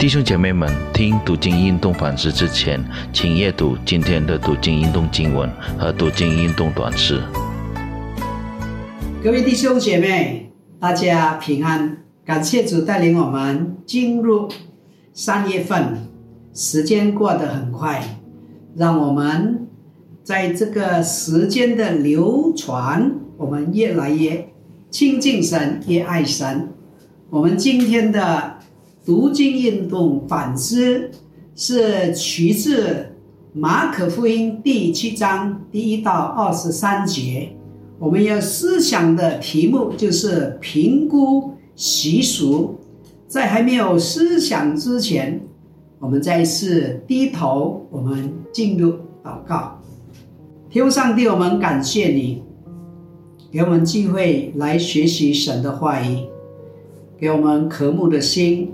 弟兄姐妹们，听读经运动反思之前，请阅读今天的读经运动经文和读经运动短诗。各位弟兄姐妹，大家平安！感谢主带领我们进入三月份，时间过得很快，让我们在这个时间的流传，我们越来越亲近神，越爱神。我们今天的。读经运动反思是取自马可福音第七章第一到二十三节。我们要思想的题目就是评估习俗。在还没有思想之前，我们再次低头，我们进入祷告。天父上帝，我们感谢你，给我们机会来学习神的话语，给我们渴慕的心。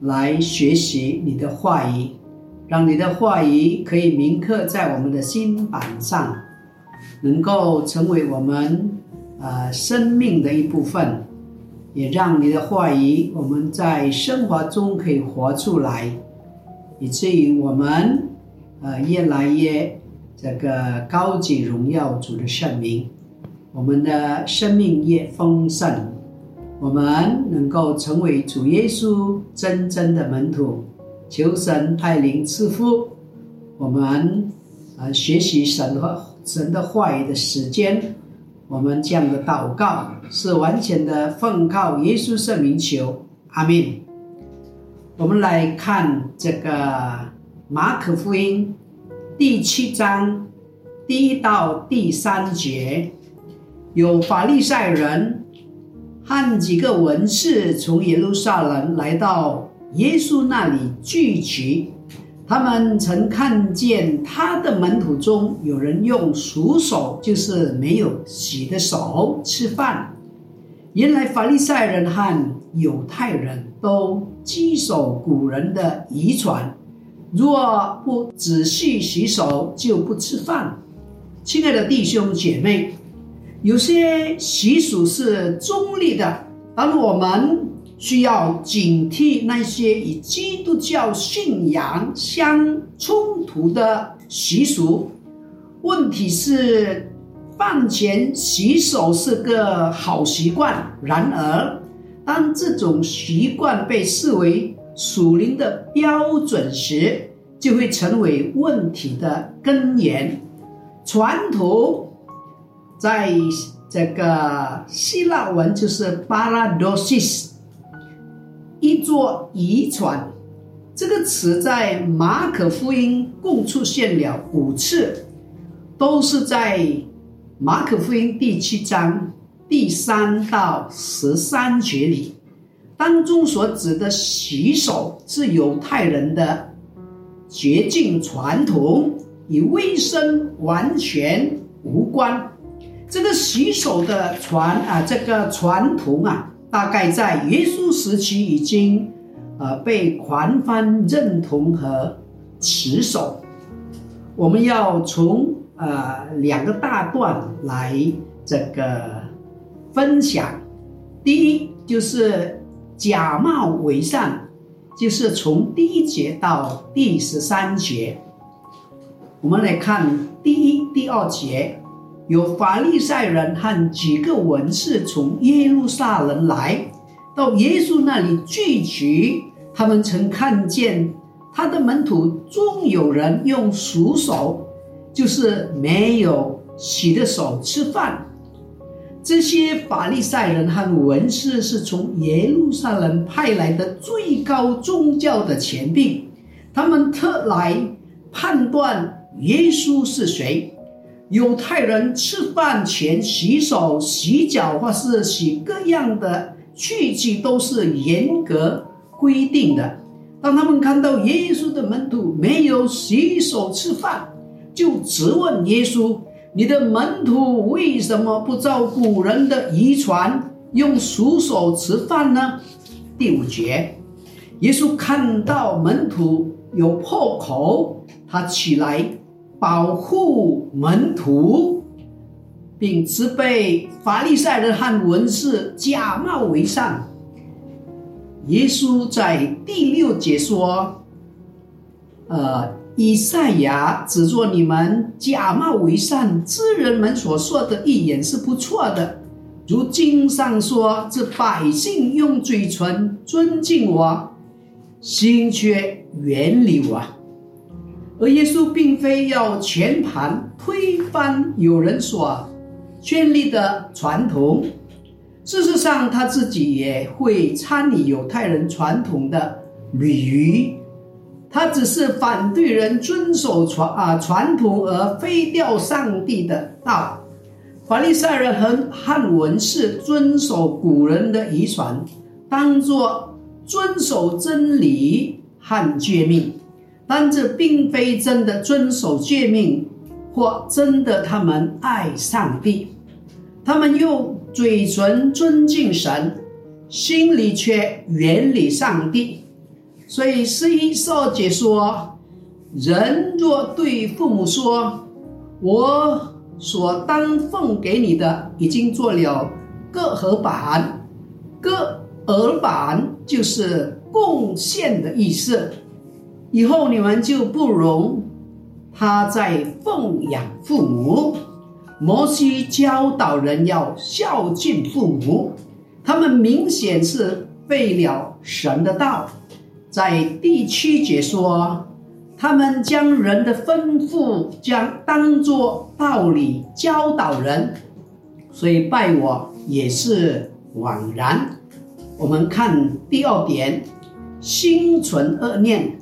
来学习你的话语，让你的话语可以铭刻在我们的心板上，能够成为我们呃生命的一部分，也让你的话语我们在生活中可以活出来，以至于我们呃越来越这个高级荣耀主的圣名，我们的生命越丰盛。我们能够成为主耶稣真正的门徒，求神带领赐福。我们啊，学习神和神的话语的时间，我们这样的祷告是完全的奉靠耶稣圣名求，阿门。我们来看这个马可福音第七章第一到第三节，有法利赛人。和几个文士从耶路撒冷来到耶稣那里聚集，他们曾看见他的门徒中有人用熟手，就是没有洗的手吃饭。原来法利赛人和犹太人都遵守古人的遗传，若不仔细洗手，就不吃饭。亲爱的弟兄姐妹。有些习俗是中立的，而我们需要警惕那些与基督教信仰相冲突的习俗。问题是，饭前洗手是个好习惯，然而，当这种习惯被视为属灵的标准时，就会成为问题的根源。传统。在这个希腊文就是 paradosis，一座遗传。这个词在马可福音共出现了五次，都是在马可福音第七章第三到十三节里。当中所指的洗手是犹太人的洁净传统，与卫生完全无关。这个洗手的传啊，这个传统啊，大概在耶稣时期已经，呃，被宽泛认同和持守。我们要从呃两个大段来这个分享。第一就是假冒伪善，就是从第一节到第十三节。我们来看第一、第二节。有法利赛人和几个文士从耶路撒冷来到耶稣那里聚集，他们曾看见他的门徒中有人用熟手，就是没有洗的手吃饭。这些法利赛人和文士是从耶路撒冷派来的最高宗教的前辈，他们特来判断耶稣是谁。犹太人吃饭前洗手、洗脚或是洗各样的器具都是严格规定的。当他们看到耶稣的门徒没有洗手吃饭，就质问耶稣：“你的门徒为什么不照古人的遗传，用熟手吃饭呢？”第五节，耶稣看到门徒有破口，他起来。保护门徒，并责备法利赛人和文士假冒为善。耶稣在第六节说：“呃，以赛亚指着你们假冒为善之人们所说的一言是不错的，如经上说：这百姓用嘴唇尊敬我，心却远离我。”而耶稣并非要全盘推翻有人所建立的传统，事实上他自己也会参与犹太人传统的礼仪，他只是反对人遵守传啊传统而废掉上帝的道。法利赛人和汉文士遵守古人的遗传，当作遵守真理和诫命。但这并非真的遵守诫命，或真的他们爱上帝，他们用嘴唇尊敬神，心里却远离上帝。所以十一少解说：人若对父母说：“我所当奉给你的已经做了各合板，各耳板就是贡献的意思。”以后你们就不容他在奉养父母。摩西教导人要孝敬父母，他们明显是废了神的道。在第七节说，他们将人的吩咐将当作道理教导人，所以拜我也是枉然。我们看第二点，心存恶念。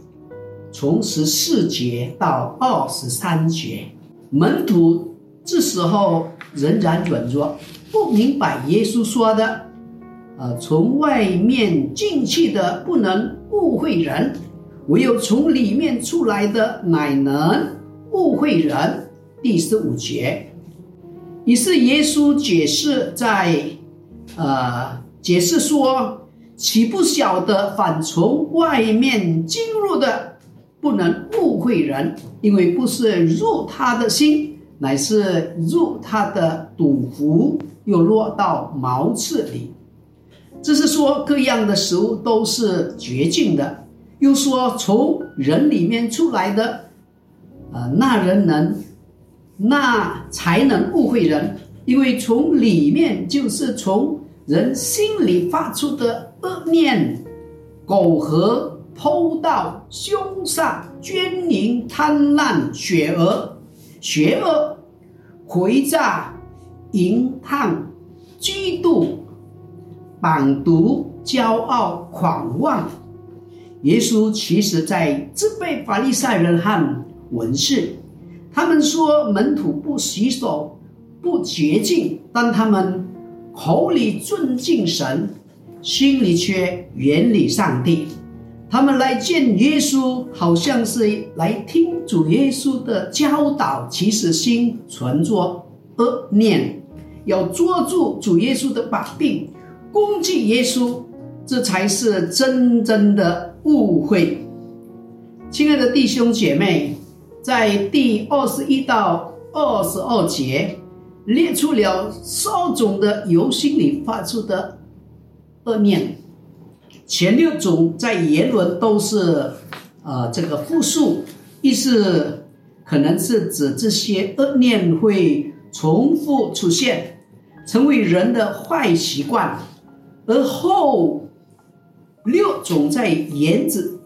从十四节到二十三节，门徒这时候仍然软弱，不明白耶稣说的：“呃，从外面进去的不能误会人，唯有从里面出来的乃能误会人。”第十五节，于是耶稣解释在，呃，解释说：“岂不晓得反从外面进入的？”不能误会人，因为不是入他的心，乃是入他的肚腹，又落到毛刺里。这是说各样的食物都是绝境的，又说从人里面出来的，呃，那人能，那才能误会人，因为从里面就是从人心里发出的恶念，苟合。偷盗、凶杀、奸淫、贪婪、血恶、邪恶、诡诈、淫荡、嫉妒、绑毒、骄傲、狂妄。耶稣其实在责备法利赛人和文士，他们说门徒不洗手、不洁净，但他们口里尊敬神，心里却远离上帝。他们来见耶稣，好像是来听主耶稣的教导，其实心存着恶念，要捉住主耶稣的把柄，攻击耶稣，这才是真正的误会。亲爱的弟兄姐妹，在第二十一到二十二节列出了少种的由心里发出的恶念。前六种在言论都是，呃，这个复数，意思可能是指这些恶念会重复出现，成为人的坏习惯；而后六种在言子，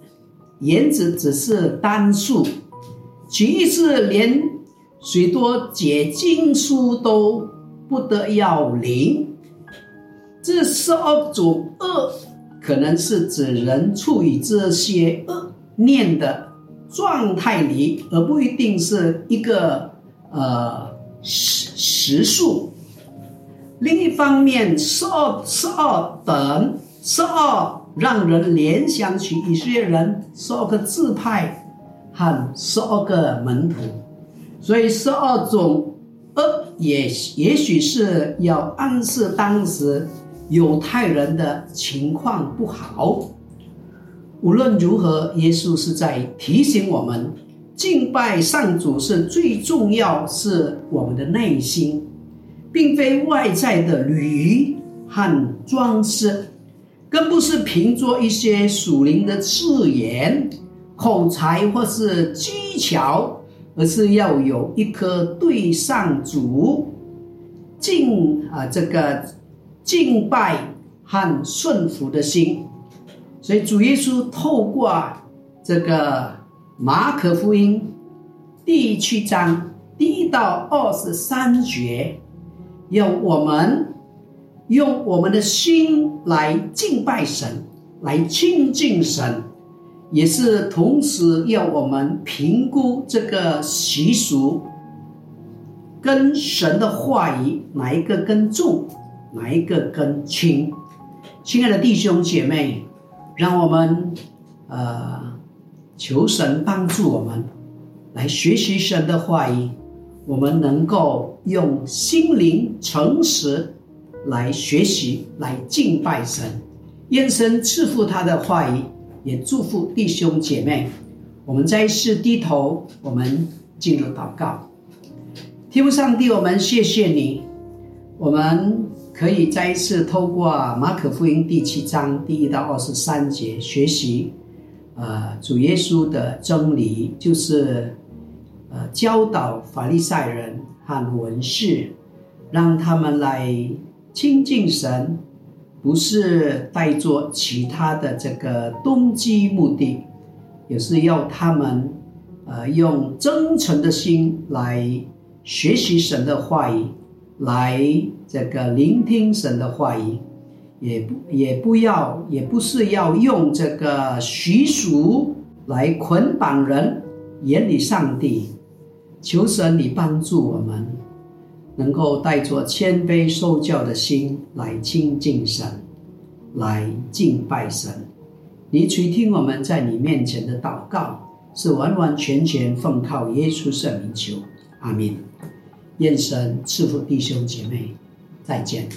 言子只是单数，其意思连许多解经书都不得要领。这十二种恶。可能是指人处于这些恶念的状态里，而不一定是一个呃实实数。另一方面，十二十二等十二让人联想起一些人十二个自派和十二个门徒，所以十二种恶也也许是要暗示当时。犹太人的情况不好。无论如何，耶稣是在提醒我们，敬拜上主是最重要，是我们的内心，并非外在的礼仪和装饰。更不是凭着一些属灵的字眼、口才或是技巧，而是要有一颗对上主敬啊这个敬拜和顺服的心。所以主耶稣透过这个马可福音第七章第一到二十三节，要我们。用我们的心来敬拜神，来亲近神，也是同时要我们评估这个习俗跟神的话语哪一个更重，哪一个更轻。亲爱的弟兄姐妹，让我们呃求神帮助我们来学习神的话语，我们能够用心灵诚实。来学习，来敬拜神，愿神赐福他的话语，也祝福弟兄姐妹。我们再一次低头，我们进入祷告。天父上帝，我们谢谢你，我们可以再一次透过马可福音第七章第一到二十三节学习，呃，主耶稣的真理，就是呃教导法利赛人和文士，让他们来。亲近神，不是带着其他的这个动机目的，也是要他们，呃，用真诚的心来学习神的话语，来这个聆听神的话语，也不也不要，也不是要用这个习俗来捆绑人，远离上帝。求神你帮助我们。能够带着谦卑受教的心来亲近神，来敬拜神。你垂听我们在你面前的祷告，是完完全全奉靠耶稣圣名求。阿门。愿神赐福弟兄姐妹，再见。